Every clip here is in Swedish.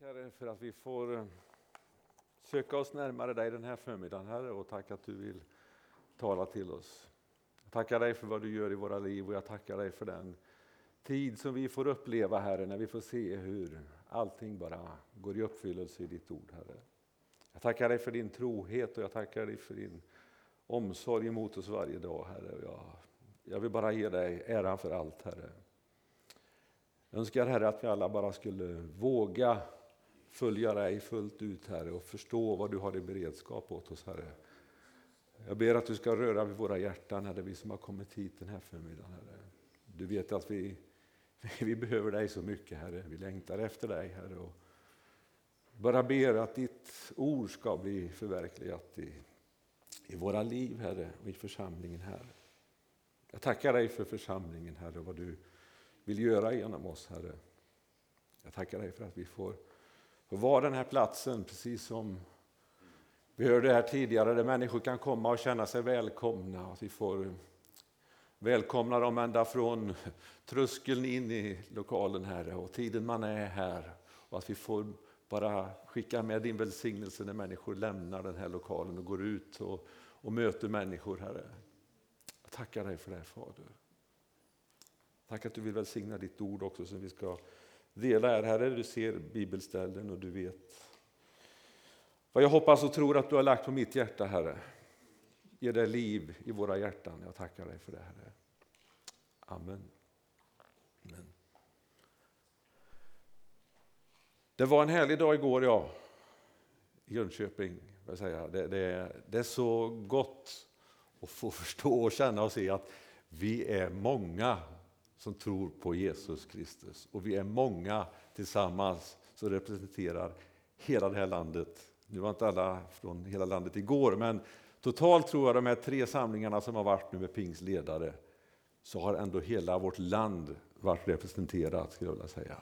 Herre, för att vi får eh, söka oss närmare dig den här förmiddagen, Herre, och tack att du vill tala till oss. Jag tackar dig för vad du gör i våra liv och jag tackar dig för den tid som vi får uppleva, Herre, när vi får se hur allting bara går i uppfyllelse i ditt ord, Herre. Jag tackar dig för din trohet och jag tackar dig för din omsorg emot oss varje dag, Herre. Jag, jag vill bara ge dig äran för allt, Herre. Jag önskar Herre att vi alla bara skulle våga följa dig fullt ut Herre och förstå vad du har i beredskap åt oss Herre. Jag ber att du ska röra vid våra hjärtan Herre, vi som har kommit hit den här förmiddagen Herre. Du vet att vi, vi behöver dig så mycket Herre, vi längtar efter dig Herre. Och bara ber att ditt ord ska bli förverkligat i, i våra liv Herre och i församlingen här. Jag tackar dig för församlingen Herre, och vad du vill göra genom oss Herre. Jag tackar dig för att vi får och vara den här platsen, precis som vi hörde här tidigare, där människor kan komma och känna sig välkomna. Att vi får välkomna dem ända från tröskeln in i lokalen, Herre, och tiden man är här. Och att vi får bara skicka med din välsignelse när människor lämnar den här lokalen och går ut och, och möter människor, Herre. Jag tackar dig för det, här Fader. Tack att du vill välsigna ditt ord också som vi ska dela är Herre, du ser bibelställen och du vet vad jag hoppas och tror att du har lagt på mitt hjärta, Herre. Ge dig liv i våra hjärtan. Jag tackar dig för det, Herre. Amen. Amen. Det var en härlig dag igår, ja, i Jönköping. Jag säga. Det, det, det är så gott att få förstå och känna och se att vi är många som tror på Jesus Kristus. Och vi är många tillsammans som representerar hela det här landet. Nu var inte alla från hela landet igår, men totalt tror jag de här tre samlingarna som har varit nu med pingsledare så har ändå hela vårt land varit representerat, skulle jag vilja säga.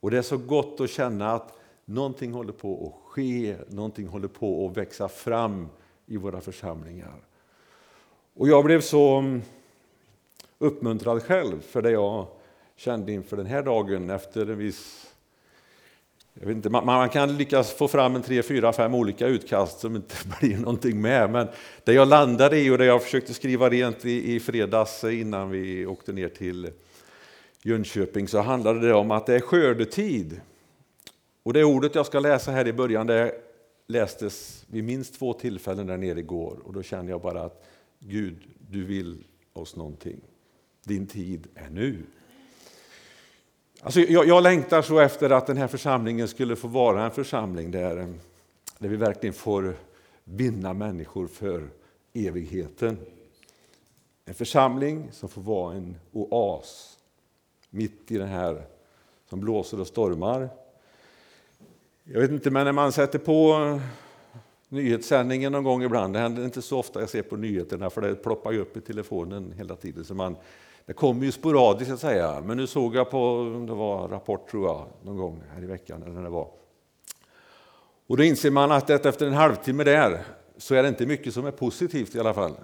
Och det är så gott att känna att någonting håller på att ske, någonting håller på att växa fram i våra församlingar. Och jag blev så uppmuntrad själv för det jag kände inför den här dagen efter en viss jag vet inte, man, man, kan lyckas få fram en tre, fyra, fem olika utkast som inte blir någonting med. Men det jag landade i och det jag försökte skriva rent i, i fredags innan vi åkte ner till Jönköping så handlade det om att det är skördetid. Och det ordet jag ska läsa här i början det lästes vid minst två tillfällen där nere igår. Och då kände jag bara att Gud, du vill oss någonting. Din tid är nu. Alltså jag, jag längtar så efter att den här församlingen skulle få vara en församling där, eh, där vi verkligen får vinna människor för evigheten. En församling som får vara en oas mitt i det här som blåser och stormar. Jag vet inte, men när man sätter på eh, nyhetssändningen någon gång ibland, det händer inte så ofta jag ser på nyheterna för det ploppar ju upp i telefonen hela tiden så man det kommer ju sporadiskt att säga, men nu såg jag på, det var Rapport tror jag, någon gång här i veckan eller när det var. Och då inser man att efter en halvtimme där så är det inte mycket som är positivt i alla fall.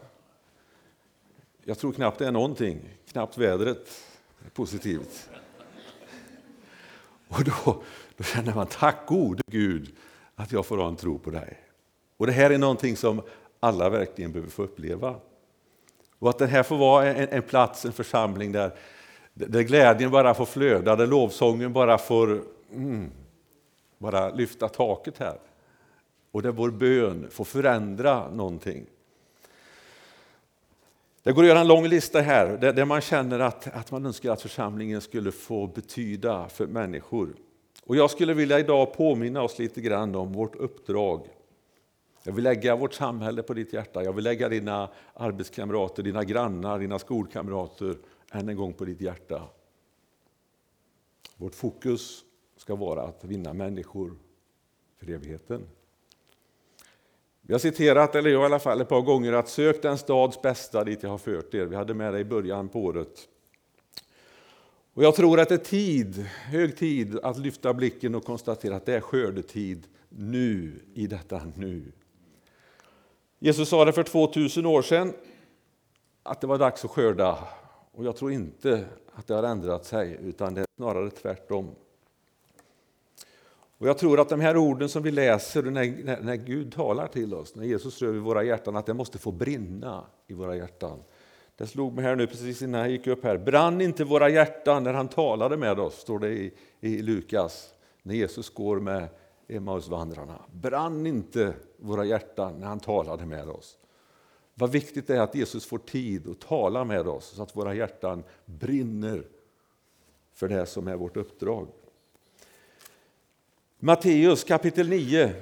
Jag tror knappt det är någonting, knappt vädret är positivt. Och då, då känner man, tack gode Gud att jag får ha en tro på dig. Och det här är någonting som alla verkligen behöver få uppleva. Och att det här får vara en, en plats, en församling där, där glädjen bara får flöda, där lovsången bara får mm, bara lyfta taket här. Och där vår bön får förändra någonting. Det går att göra en lång lista här där, där man känner att, att man önskar att församlingen skulle få betyda för människor. Och jag skulle vilja idag påminna oss lite grann om vårt uppdrag jag vill lägga vårt samhälle på ditt hjärta. Jag vill lägga dina arbetskamrater, dina grannar, dina skolkamrater än en gång på ditt hjärta. Vårt fokus ska vara att vinna människor för evigheten. Vi har citerat, eller jag i alla fall ett par gånger, att sök den stads bästa dit jag har fört er. Vi hade med det i början på året. Och jag tror att det är tid, hög tid att lyfta blicken och konstatera att det är skördetid nu, i detta nu. Jesus sa det för 2000 år sedan att det var dags att skörda. Och jag tror inte att det har ändrat sig, utan det är snarare tvärtom. Och jag tror att de här orden som vi läser när, när, när Gud talar till oss, när Jesus rör vid våra hjärtan, att det måste få brinna i våra hjärtan. Det slog mig här nu precis innan jag gick upp här. Brann inte våra hjärtan när han talade med oss, står det i, i Lukas, när Jesus går med Emmausvandrarna. Brann inte våra hjärtan när han talade med oss. Vad viktigt det är att Jesus får tid att tala med oss så att våra hjärtan brinner för det som är vårt uppdrag. Matteus kapitel 9,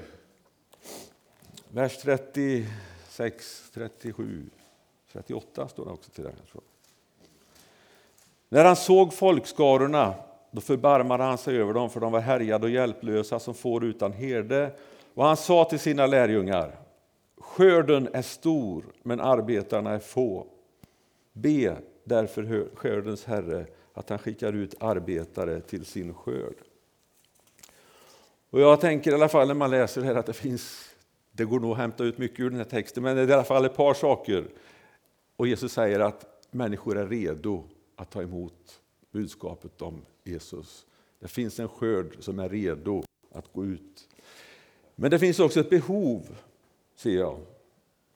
vers 36, 37, 38 står det också till det. När han såg folkskarorna då förbarmade han sig över dem, för de var härjade och hjälplösa som får utan herde. Och han sa till sina lärjungar, skörden är stor, men arbetarna är få. Be därför skördens Herre att han skickar ut arbetare till sin skörd. Och jag tänker i alla fall när man läser det här att det finns, det går nog att hämta ut mycket ur den här texten, men det är i alla fall ett par saker. Och Jesus säger att människor är redo att ta emot budskapet om Jesus. Det finns en skörd som är redo att gå ut. Men det finns också ett behov, ser jag.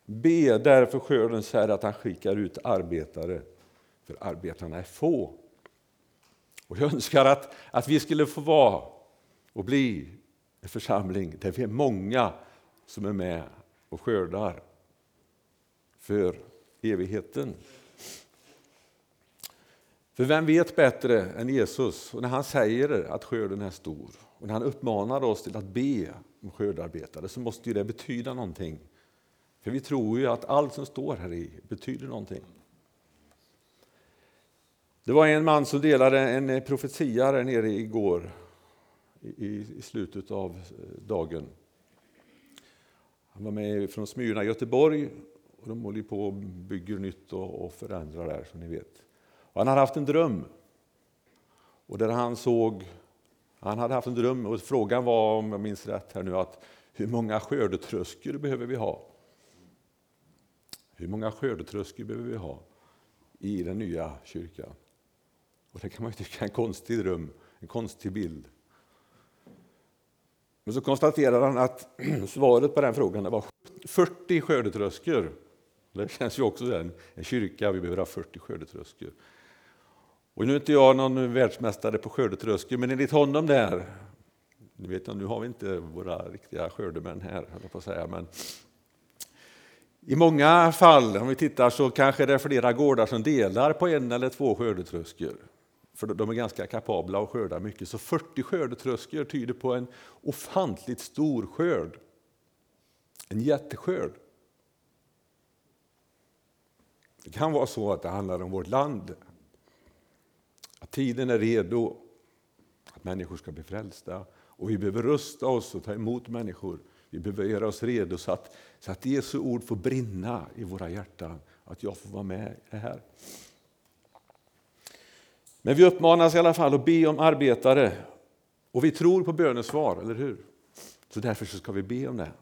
Be därför skördens Herre att han skickar ut arbetare, för arbetarna är få. Och jag önskar att, att vi skulle få vara och bli en församling där vi är många som är med och skördar för evigheten. För vem vet bättre än Jesus? Och när han säger att skörden är stor och när han uppmanar oss till att be om skördarbetare så måste ju det betyda någonting. För vi tror ju att allt som står här i betyder någonting. Det var en man som delade en profetia där nere igår i, i slutet av eh, dagen. Han var med från Smyrna i Göteborg och de håller på och bygger nytt och, och förändrar där som ni vet. Och han hade haft en dröm. Och där han såg, han hade haft en dröm och frågan var, om jag minns rätt här nu, att hur många skördetröskor behöver vi ha? Hur många skördetröskor behöver vi ha i den nya kyrkan? Och det kan man ju tycka är en konstig dröm, en konstig bild. Men så konstaterar han att svaret på den frågan var 40 skördetröskor. Det känns ju också som en kyrka, vi behöver ha 40 skördetröskor. Och nu är inte jag någon världsmästare på skördetröskor, men enligt honom där, nu vet, nu har vi inte våra riktiga skördemän här, höll på att säga, men i många fall, om vi tittar, så kanske det är flera gårdar som delar på en eller två skördetröskor. För de är ganska kapabla att skörda mycket. Så 40 skördetröskor tyder på en ofantligt stor skörd. En jätteskörd. Det kan vara så att det handlar om vårt land, tiden är redo, att människor ska bli frälsta. Och vi behöver rusta oss och ta emot människor. Vi behöver göra oss redo så att, så att Jesu ord får brinna i våra hjärtan. Att jag får vara med i det här. Men vi uppmanas i alla fall att be om arbetare. Och vi tror på bönesvar, eller hur? Så därför så ska vi be om det.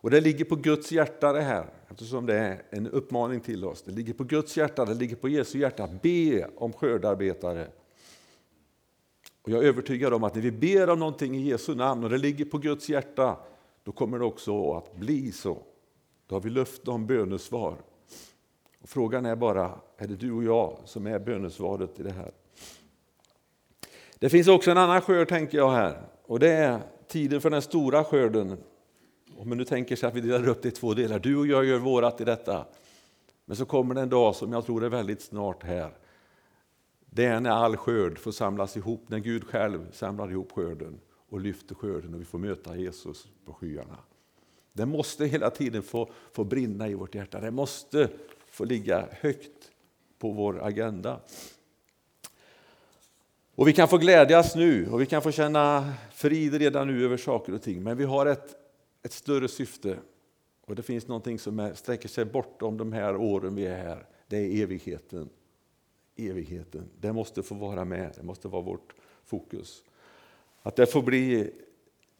Och det ligger på Guds hjärta det här, eftersom det är en uppmaning till oss. Det ligger på Guds hjärta, det ligger på Jesu hjärta. Be om skördarbetare. Och jag är övertygad om att när vi ber om någonting i Jesu namn och det ligger på Guds hjärta, då kommer det också att bli så. Då har vi löfte om bönesvar. Och frågan är bara, är det du och jag som är bönesvaret i det här? Det finns också en annan skörd tänker jag här och det är tiden för den stora skörden om man nu tänker sig att vi delar upp det i två delar, du och jag gör vårat i detta. Men så kommer det en dag som jag tror är väldigt snart här. Det är när all skörd får samlas ihop, när Gud själv samlar ihop skörden och lyfter skörden och vi får möta Jesus på skyarna. Det måste hela tiden få, få brinna i vårt hjärta, det måste få ligga högt på vår agenda. Och vi kan få glädjas nu och vi kan få känna frid redan nu över saker och ting, men vi har ett ett större syfte. Och det finns någonting som är, sträcker sig bortom de här åren vi är här. Det är evigheten. Evigheten. Det måste få vara med, det måste vara vårt fokus. Att det får bli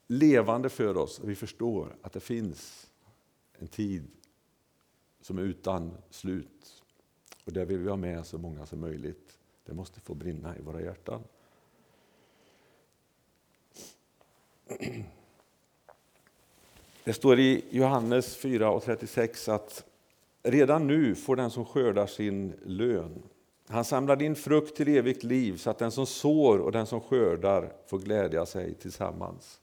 levande för oss vi förstår att det finns en tid som är utan slut. Och där vill vi ha med så många som möjligt. Det måste få brinna i våra hjärtan. Det står i Johannes 4 och 36 att redan nu får den som skördar sin lön. Han samlar in frukt till evigt liv så att den som sår och den som skördar får glädja sig tillsammans.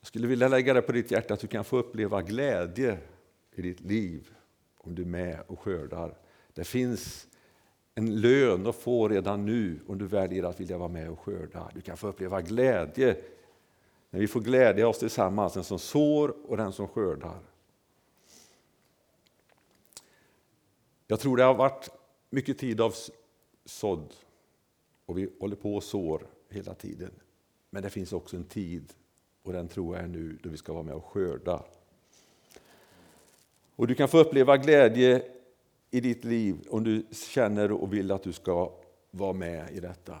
Jag skulle vilja lägga det på ditt hjärta att du kan få uppleva glädje i ditt liv om du är med och skördar. Det finns en lön att få redan nu om du väljer att vilja vara med och skörda. Du kan få uppleva glädje när vi får glädja oss tillsammans, den som sår och den som skördar. Jag tror det har varit mycket tid av sådd och vi håller på och sår hela tiden. Men det finns också en tid, och den tror jag är nu, då vi ska vara med och skörda. Och du kan få uppleva glädje i ditt liv om du känner och vill att du ska vara med i detta.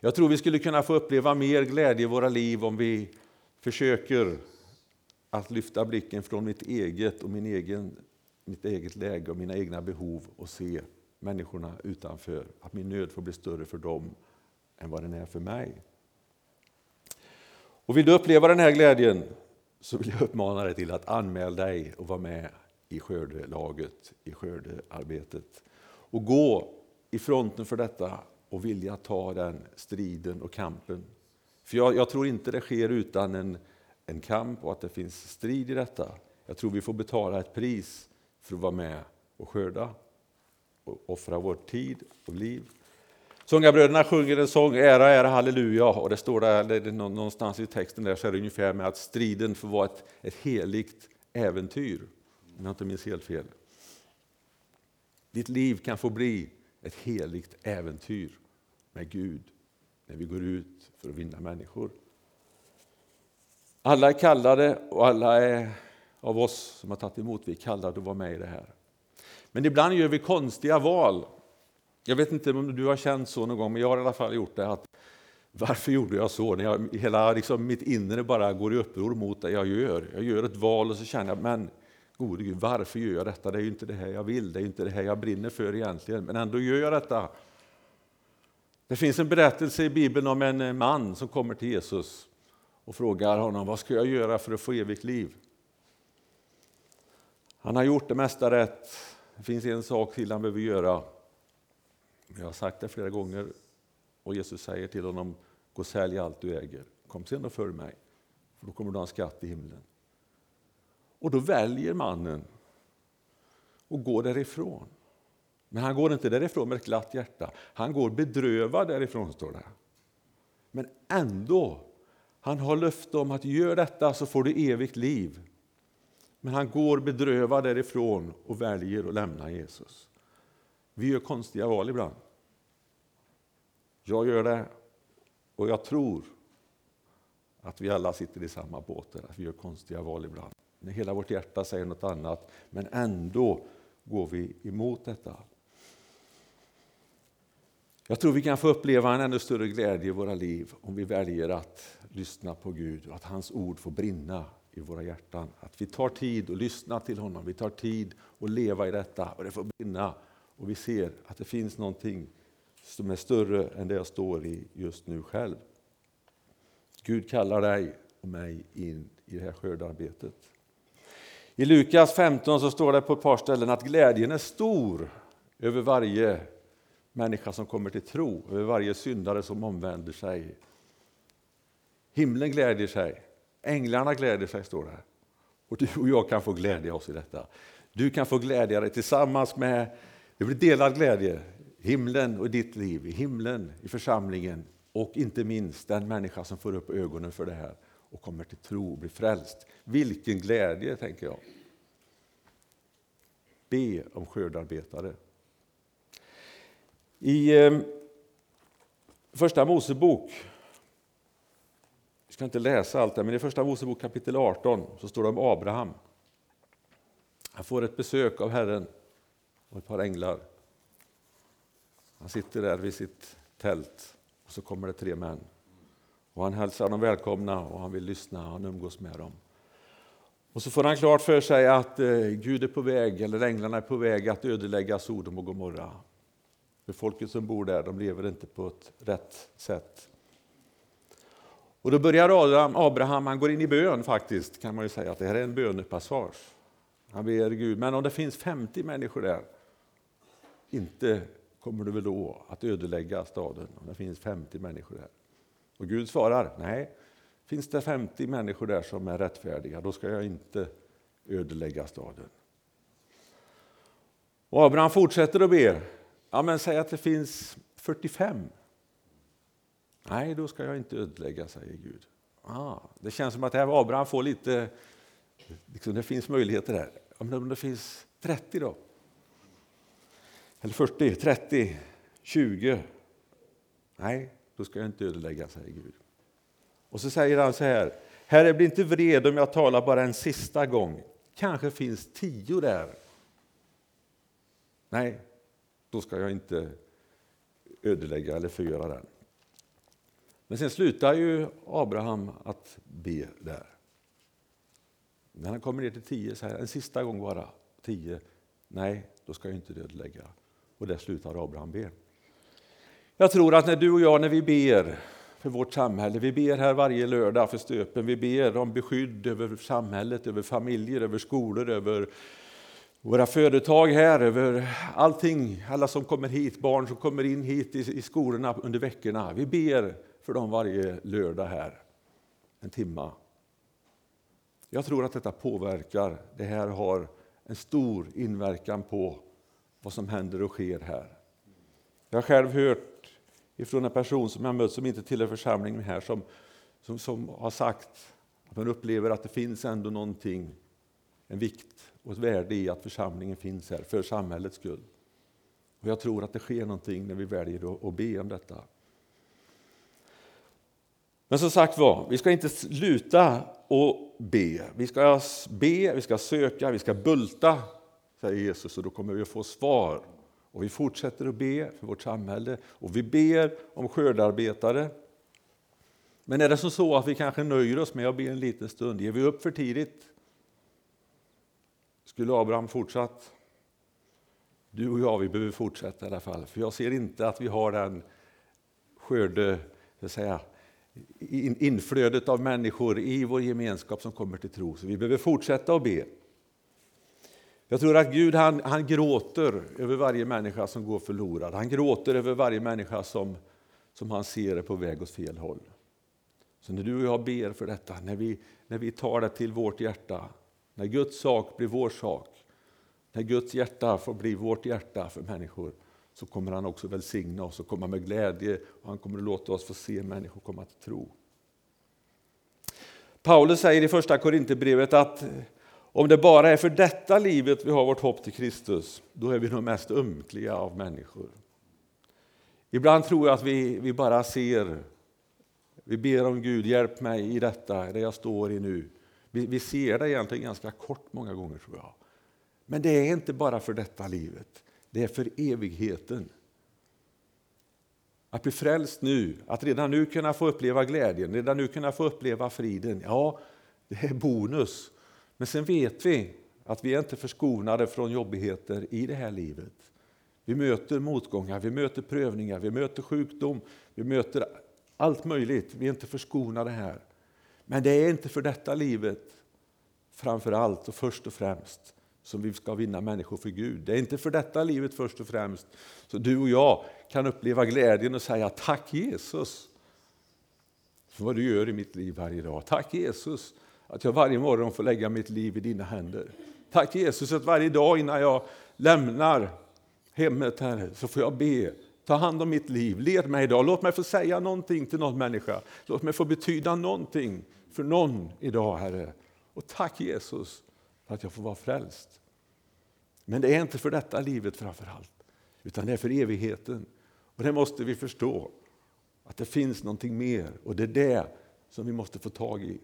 Jag tror vi skulle kunna få uppleva mer glädje i våra liv om vi försöker att lyfta blicken från mitt eget och min egen, mitt eget läge och mina egna behov och se människorna utanför. Att min nöd får bli större för dem än vad den är för mig. Och vill du uppleva den här glädjen så vill jag uppmana dig till att anmäla dig och vara med i skördelaget, i skördearbetet. Och gå i fronten för detta och vilja ta den striden och kampen. För jag, jag, tror inte det sker utan en, en kamp och att det finns strid i detta. Jag tror vi får betala ett pris för att vara med och skörda och offra vår tid och liv. Sångarbröderna sjunger en sång, ära, ära, halleluja, och det står där, det någonstans i texten där så är det ungefär med att striden får vara ett, ett heligt äventyr, om jag inte minns helt fel. Ditt liv kan få bli ett heligt äventyr med Gud när vi går ut för att vinna människor. Alla är kallade och alla är, av oss som har tagit emot, vi är kallade att vara med i det här. Men ibland gör vi konstiga val. Jag vet inte om du har känt så någon gång, men jag har i alla fall gjort det. Att, varför gjorde jag så? När jag, hela liksom, mitt inre bara går i uppror mot det jag gör. Jag gör ett val och så känner jag, men gode Gud, varför gör jag detta? Det är ju inte det här jag vill, det är inte det här jag brinner för egentligen, men ändå gör jag detta. Det finns en berättelse i Bibeln om en eh, man som kommer till Jesus och frågar honom, vad ska jag göra för att få evigt liv? Han har gjort det mesta rätt, det finns en sak till han behöver göra. Jag har sagt det flera gånger och Jesus säger till honom, gå och sälj allt du äger, kom sen och följ mig, för då kommer du ha en skatt i himlen. Och då väljer mannen att gå därifrån. Men han går inte därifrån med ett glatt hjärta. Han går bedrövad därifrån, står det. Men ändå, han har löfte om att gör detta så får du evigt liv. Men han går bedrövad därifrån och väljer att lämna Jesus. Vi gör konstiga val ibland. Jag gör det och jag tror att vi alla sitter i samma båt där, att vi gör konstiga val ibland. När hela vårt hjärta säger något annat, men ändå går vi emot detta. Jag tror vi kan få uppleva en ännu större glädje i våra liv om vi väljer att lyssna på Gud och att hans ord får brinna i våra hjärtan. Att vi tar tid att lyssna till honom, vi tar tid att leva i detta och det får brinna. Och vi ser att det finns någonting som är större än det jag står i just nu själv. Gud kallar dig och mig in i det här skördarbetet. I Lukas 15 så står det på ett par ställen att glädjen är stor över varje människa som kommer till tro, över varje syndare som omvänder sig. Himlen glädjer sig, änglarna glädjer sig, står det. Och du och jag kan få glädja oss i detta. Du kan få glädja dig tillsammans med, det blir delad glädje, himlen och ditt liv, i himlen, i församlingen och inte minst den människa som får upp ögonen för det här och kommer till tro och blir frälst. Vilken glädje, tänker jag. Be om skördarbetare. I ehm, Första Mosebok, vi ska inte läsa allt det, men i Första Mosebok kapitel 18 så står det om Abraham. Han får ett besök av Herren och ett par änglar. Han sitter där vid sitt tält och så kommer det tre män. Och han hälsar dem välkomna och han vill lyssna och han umgås med dem. Och så får han klart för sig att eh, Gud är på väg, eller änglarna är på väg att ödelägga Sodom och Gomorra. För folket som bor där, de lever inte på ett rätt sätt. Och då börjar Abraham, Abraham, han går in i bön faktiskt, kan man ju säga att det här är en bönepassage. Han ber Gud, men om det finns 50 människor där, inte kommer du väl då att ödelägga staden om det finns 50 människor där? Och Gud svarar, nej, finns det 50 människor där som är rättfärdiga, då ska jag inte ödelägga staden. Och Abraham fortsätter att be, ja men säg att det finns 45 Nej, då ska jag inte ödelägga, säger Gud. Ah, det känns som att Abraham får lite, liksom, det finns möjligheter där. Om det finns 30 då? Eller 40, 30, 20? Nej, då ska jag inte ödelägga, säger Gud. Och så säger han så här, Herre, bli inte vred om jag talar bara en sista gång. Kanske finns tio där. Nej, då ska jag inte ödelägga eller förgöra den. Men sen slutar ju Abraham att be där. När han kommer ner till tio säger han en sista gång bara, tio, nej, då ska jag inte dödlägga. Och där slutar Abraham be. Jag tror att när du och jag, när vi ber för vårt samhälle, vi ber här varje lördag för stöpen, vi ber om beskydd över samhället, över familjer, över skolor, över våra företag här, över allting, alla som kommer hit, barn som kommer in hit i, i skolorna under veckorna. Vi ber för dem varje lördag här, en timma. Jag tror att detta påverkar, det här har en stor inverkan på vad som händer och sker här. Jag har själv hört ifrån en person som jag mött som inte tillhör församlingen här som, som, som har sagt att man upplever att det finns ändå någonting, en vikt och ett värde i att församlingen finns här för samhällets skull. Och jag tror att det sker någonting när vi väljer att, be om detta. Men som sagt var, vi ska inte sluta och be. Vi ska be, vi ska söka, vi ska bulta, säger Jesus, och då kommer vi att få svar. Och vi fortsätter att be för vårt samhälle och vi ber om skördarbetare. Men är det så att vi kanske nöjer oss med att be en liten stund? Ger vi upp för tidigt? Skulle Abraham fortsatt? Du och jag, vi behöver fortsätta i alla fall. För jag ser inte att vi har den skörde, säga, inflödet av människor i vår gemenskap som kommer till tro. Så vi behöver fortsätta att be. Jag tror att Gud han, han gråter över varje människa som går förlorad. Han gråter över varje människa som, som han ser är på väg åt fel håll. Så när du och jag ber för detta, när vi, när vi tar det till vårt hjärta, när Guds sak blir vår sak, när Guds hjärta får bli vårt hjärta för människor, så kommer han också välsigna oss och komma med glädje och han kommer att låta oss få se människor komma till tro. Paulus säger i första Korinthierbrevet att om det bara är för detta livet vi har vårt hopp till Kristus, då är vi de mest ömkliga av människor. Ibland tror jag att vi, vi bara ser, vi ber om Gud, hjälp mig i detta, det jag står i nu. Vi, vi ser det egentligen ganska kort många gånger tror jag. Men det är inte bara för detta livet. Det är för evigheten. Att bli frälst nu, att redan nu kunna få uppleva glädjen, redan nu kunna få uppleva friden, ja, det är bonus. Men sen vet vi att vi är inte förskonade från jobbigheter i det här livet. Vi möter motgångar, vi möter prövningar, vi möter sjukdom, vi möter allt möjligt. Vi är inte förskonade här. Men det är inte för detta livet framför allt och först och främst som vi ska vinna människor för Gud. Det är inte för detta livet först och främst så du och jag kan uppleva glädjen och säga tack Jesus för vad du gör i mitt liv varje dag. Tack Jesus att jag varje morgon får lägga mitt liv i dina händer. Tack Jesus att varje dag innan jag lämnar hemmet här så får jag be. Ta hand om mitt liv, led mig idag. Låt mig få säga någonting till någon människa. Låt mig få betyda någonting för någon idag Herre. Och tack Jesus för att jag får vara frälst. Men det är inte för detta livet framför allt, utan det är för evigheten. Och det måste vi förstå, att det finns någonting mer och det är det som vi måste få tag i.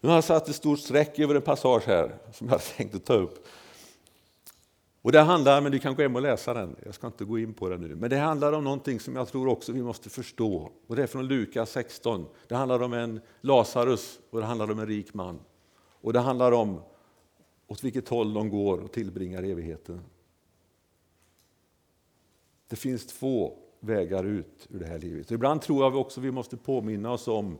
Nu har jag satt ett stort streck över en passage här som jag tänkte ta upp. Och det handlar, men du kan gå hem och läsa den, jag ska inte gå in på den nu. Men det handlar om någonting som jag tror också vi måste förstå. Och det är från Lukas 16. Det handlar om en Lazarus och det handlar om en rik man. Och det handlar om åt vilket håll de går och tillbringar evigheten. Det finns två vägar ut ur det här livet. Ibland tror jag också vi måste påminna oss om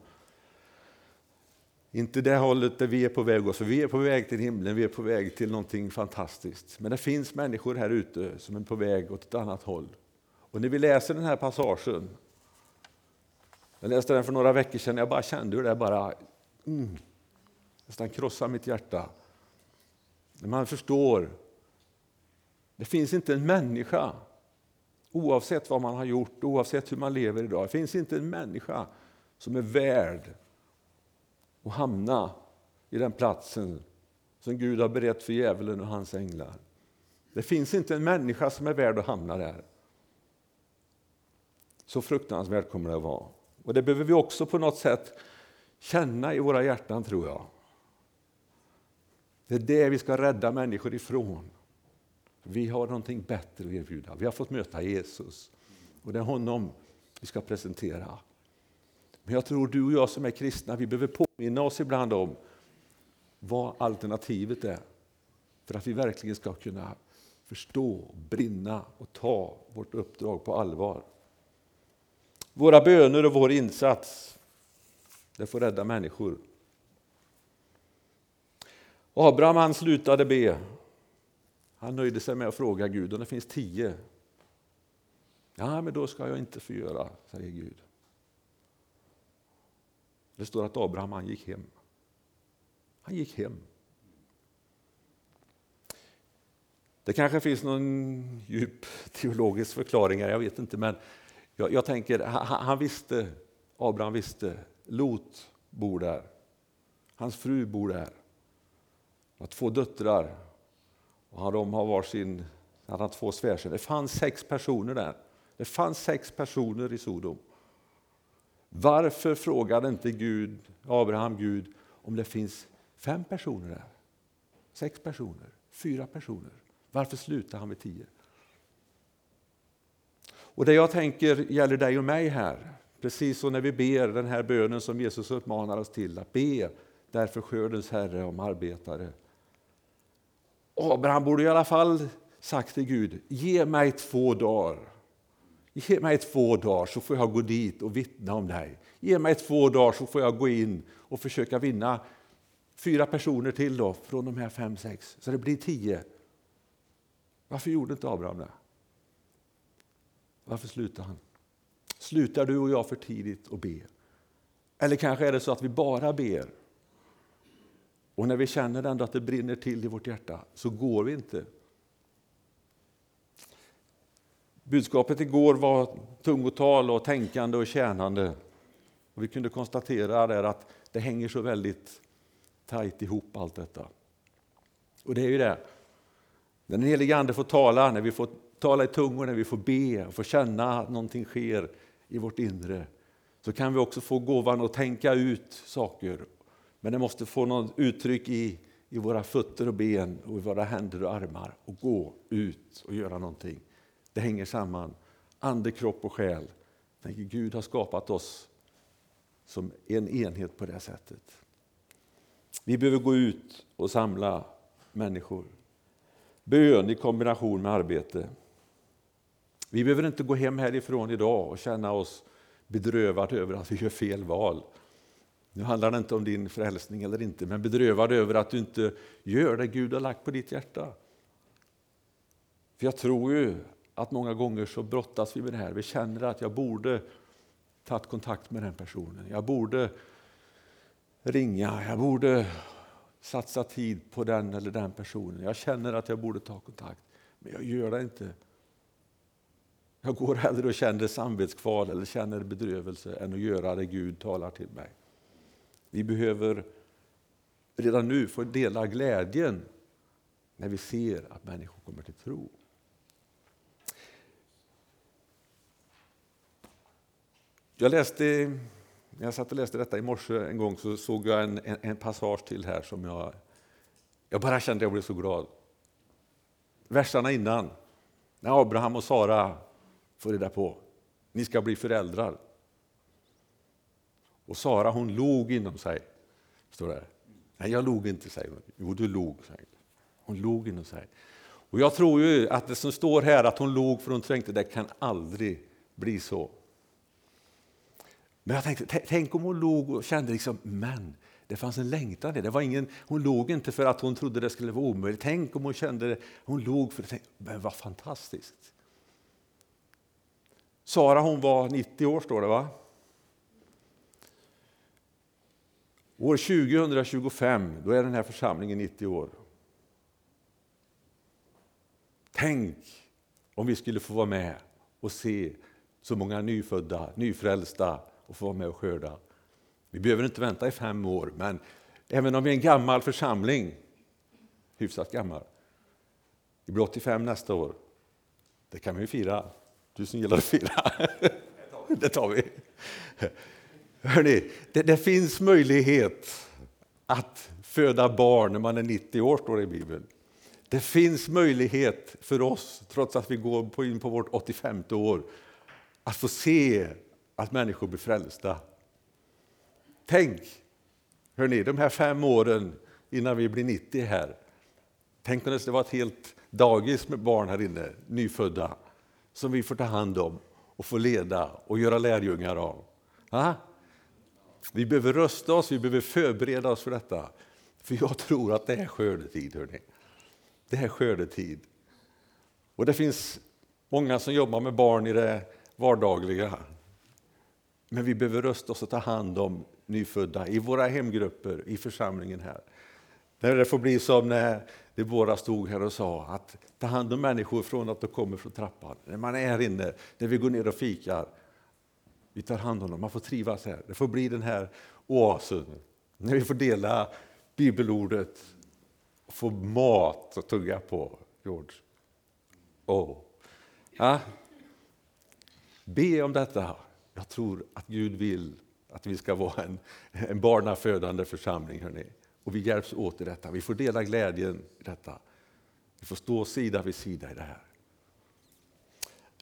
inte det hållet där vi är på väg, också. vi är på väg till himlen, vi är på väg till någonting fantastiskt. Men det finns människor här ute som är på väg åt ett annat håll. Och när vi läser den här passagen, jag läste den för några veckor sedan, jag bara kände hur det bara mm, nästan krossade mitt hjärta. När man förstår, det finns inte en människa, oavsett vad man har gjort, oavsett hur man lever idag, det finns inte en människa som är värd och hamna i den platsen som Gud har berett för djävulen och hans änglar. Det finns inte en människa som är värd att hamna där. Så fruktansvärt kommer det att vara. Och det behöver vi också på något sätt känna i våra hjärtan, tror jag. Det är det vi ska rädda människor ifrån. Vi har någonting bättre att erbjuda. Vi har fått möta Jesus. Och det är honom vi ska presentera. Men jag tror du och jag som är kristna, vi behöver påminna oss ibland om vad alternativet är. För att vi verkligen ska kunna förstå, brinna och ta vårt uppdrag på allvar. Våra böner och vår insats, det får rädda människor. Abraham han slutade be. Han nöjde sig med att fråga Gud om det finns tio. Ja, men då ska jag inte få göra, säger Gud. Det står att Abraham han gick hem. Han gick hem. Det kanske finns någon djup teologisk förklaring här, jag vet inte. Men jag, jag tänker, han, han, visste, Abraham visste, Lot bor där. Hans fru bor där. Han har två döttrar. Och de har varsin, han har två svärsöner. Det fanns sex personer där. Det fanns sex personer i Sodom. Varför frågade inte Gud, Abraham Gud om det finns fem personer där? Sex personer? Fyra personer? Varför slutar han med tio? Och det jag tänker gäller dig och mig här. Precis som när vi ber den här bönen som Jesus uppmanar oss till, att be därför skördens Herre om arbetare. Abraham borde i alla fall sagt till Gud, ge mig två dagar Ge mig två dagar så får jag gå dit och vittna om dig. Ge mig två dagar så får jag gå in och försöka vinna fyra personer till då, från de här fem, sex, så det blir tio. Varför gjorde inte Abraham det? Varför slutade han? Slutar du och jag för tidigt att be? Eller kanske är det så att vi bara ber och när vi känner ändå att det brinner till i vårt hjärta så går vi inte Budskapet igår var tungotal och tänkande och tjänande. Och vi kunde konstatera där att det hänger så väldigt tajt ihop allt detta. Och det är ju det. När den helige Ande får tala, när vi får tala i tungor, när vi får be och får känna att någonting sker i vårt inre, så kan vi också få gåvan att tänka ut saker. Men det måste få något uttryck i, i våra fötter och ben och i våra händer och armar och gå ut och göra någonting. Det hänger samman. Ande, kropp och själ. Gud har skapat oss som en enhet på det sättet. Vi behöver gå ut och samla människor. Bön i kombination med arbete. Vi behöver inte gå hem härifrån idag och känna oss bedrövade över att vi gör fel val. Nu handlar det inte om din frälsning eller inte, men bedrövad över att du inte gör det Gud har lagt på ditt hjärta. För jag tror ju att många gånger så brottas vi med det här. Vi känner att jag borde tagit kontakt med den personen. Jag borde ringa, jag borde satsa tid på den eller den personen. Jag känner att jag borde ta kontakt, men jag gör det inte. Jag går hellre och känner samvetskval eller känner bedrövelse än att göra det Gud talar till mig. Vi behöver redan nu få dela glädjen när vi ser att människor kommer till tro. Jag läste, när jag satt och läste detta i morse en gång så såg jag en, en, en passage till här som jag, jag bara kände att jag blev så glad. Versarna innan, när Abraham och Sara får reda på ni ska bli föräldrar. Och Sara hon log inom sig. Står det. Nej, jag log inte, säger hon. Jo, du log, säger hon. log inom sig. Och jag tror ju att det som står här att hon log för hon tänkte det kan aldrig bli så. Men jag tänkte, tänk om hon låg och kände liksom, men det fanns en längtan det. Var ingen, hon låg inte för att hon trodde det skulle vara omöjligt. Tänk om hon kände det. Hon låg för det. Men vad fantastiskt. Sara hon var 90 år står det va? År 2025 då är den här församlingen 90 år. Tänk om vi skulle få vara med och se så många nyfödda, nyfrälsta och få vara med och skörda. Vi behöver inte vänta i fem år, men även om vi är en gammal församling, hyfsat gammal, vi blir 85 nästa år, det kan vi ju fira. Du som gillar att fira. Det tar vi. Hörrni, det, det finns möjlighet att föda barn när man är 90 år, står det i Bibeln. Det finns möjlighet för oss, trots att vi går in på vårt 85 år, att få se att människor blir frälsta. Tänk, hörni, de här fem åren innan vi blir 90 här. Tänk om det skulle vara ett helt dagis med barn här inne, nyfödda, som vi får ta hand om och få leda och göra lärjungar av. Ha? Vi behöver rösta oss, vi behöver förbereda oss för detta. För jag tror att det är skördetid. Hörni. Det är skördetid. Och det finns många som jobbar med barn i det vardagliga. Men vi behöver rösta oss och ta hand om nyfödda i våra hemgrupper, i församlingen här. När det får bli som när Deborah stod här och sa att ta hand om människor från att de kommer från trappan. När man är här inne, när vi går ner och fikar. Vi tar hand om dem, man får trivas här. Det får bli den här oasen. När vi får dela bibelordet och få mat att tugga på. George. Oh. Ja. Be om detta. Jag tror att Gud vill att vi ska vara en, en barnafödande församling. Hörrni. Och vi hjälps åt i detta. Vi får dela glädjen i detta. Vi får stå sida vid sida i det här.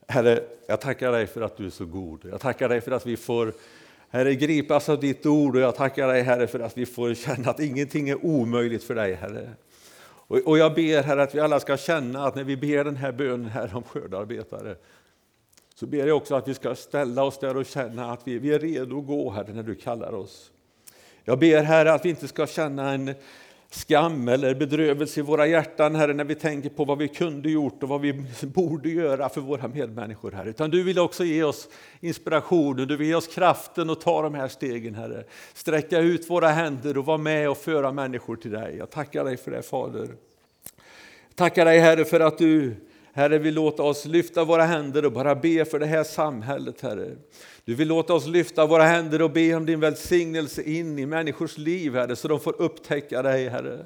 Herre, jag tackar dig för att du är så god. Jag tackar dig för att vi får Herre, gripas av ditt ord och jag tackar dig Herre för att vi får känna att ingenting är omöjligt för dig Herre. Och jag ber Herre att vi alla ska känna att när vi ber den här bönen här om skördarbetare så ber jag också att vi ska ställa oss där och känna att vi, vi är redo att gå Herre när du kallar oss. Jag ber Herre att vi inte ska känna en skam eller bedrövelse i våra hjärtan Herre när vi tänker på vad vi kunde gjort och vad vi borde göra för våra medmänniskor Herre. Utan du vill också ge oss inspiration och du vill ge oss kraften att ta de här stegen Herre. Sträcka ut våra händer och vara med och föra människor till dig. Jag tackar dig för det Fader. Tackar dig Herre för att du Herre vi låta oss lyfta våra händer och bara be för det här samhället Herre. Du vill låta oss lyfta våra händer och be om din välsignelse in i människors liv, Herre, så de får upptäcka dig, Herre.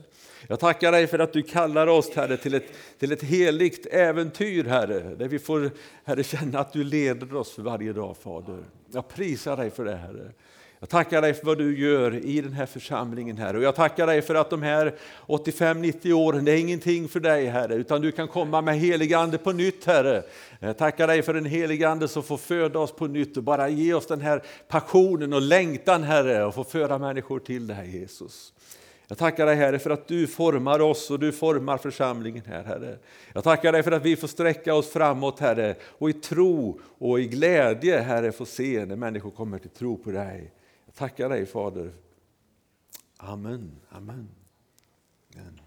Jag tackar dig för att du kallar oss, Herre, till ett, till ett heligt äventyr, Herre, där vi får, Herre, känna att du leder oss för varje dag, Fader. Jag prisar dig för det, Herre. Jag tackar dig för vad du gör i den här församlingen, Herre. Och jag tackar dig för att de här 85-90 åren, det är ingenting för dig, Herre, utan du kan komma med helig ande på nytt, Herre. Jag tackar dig för den helig ande som får föda oss på nytt och bara ge oss den här passionen och längtan, Herre, och få föra människor till dig, Jesus. Jag tackar dig Herre för att du formar oss och du formar församlingen här Herre. Jag tackar dig för att vi får sträcka oss framåt Herre och i tro och i glädje Herre få se när människor kommer till tro på dig tackar dig Fader. Amen. Amen. Amen.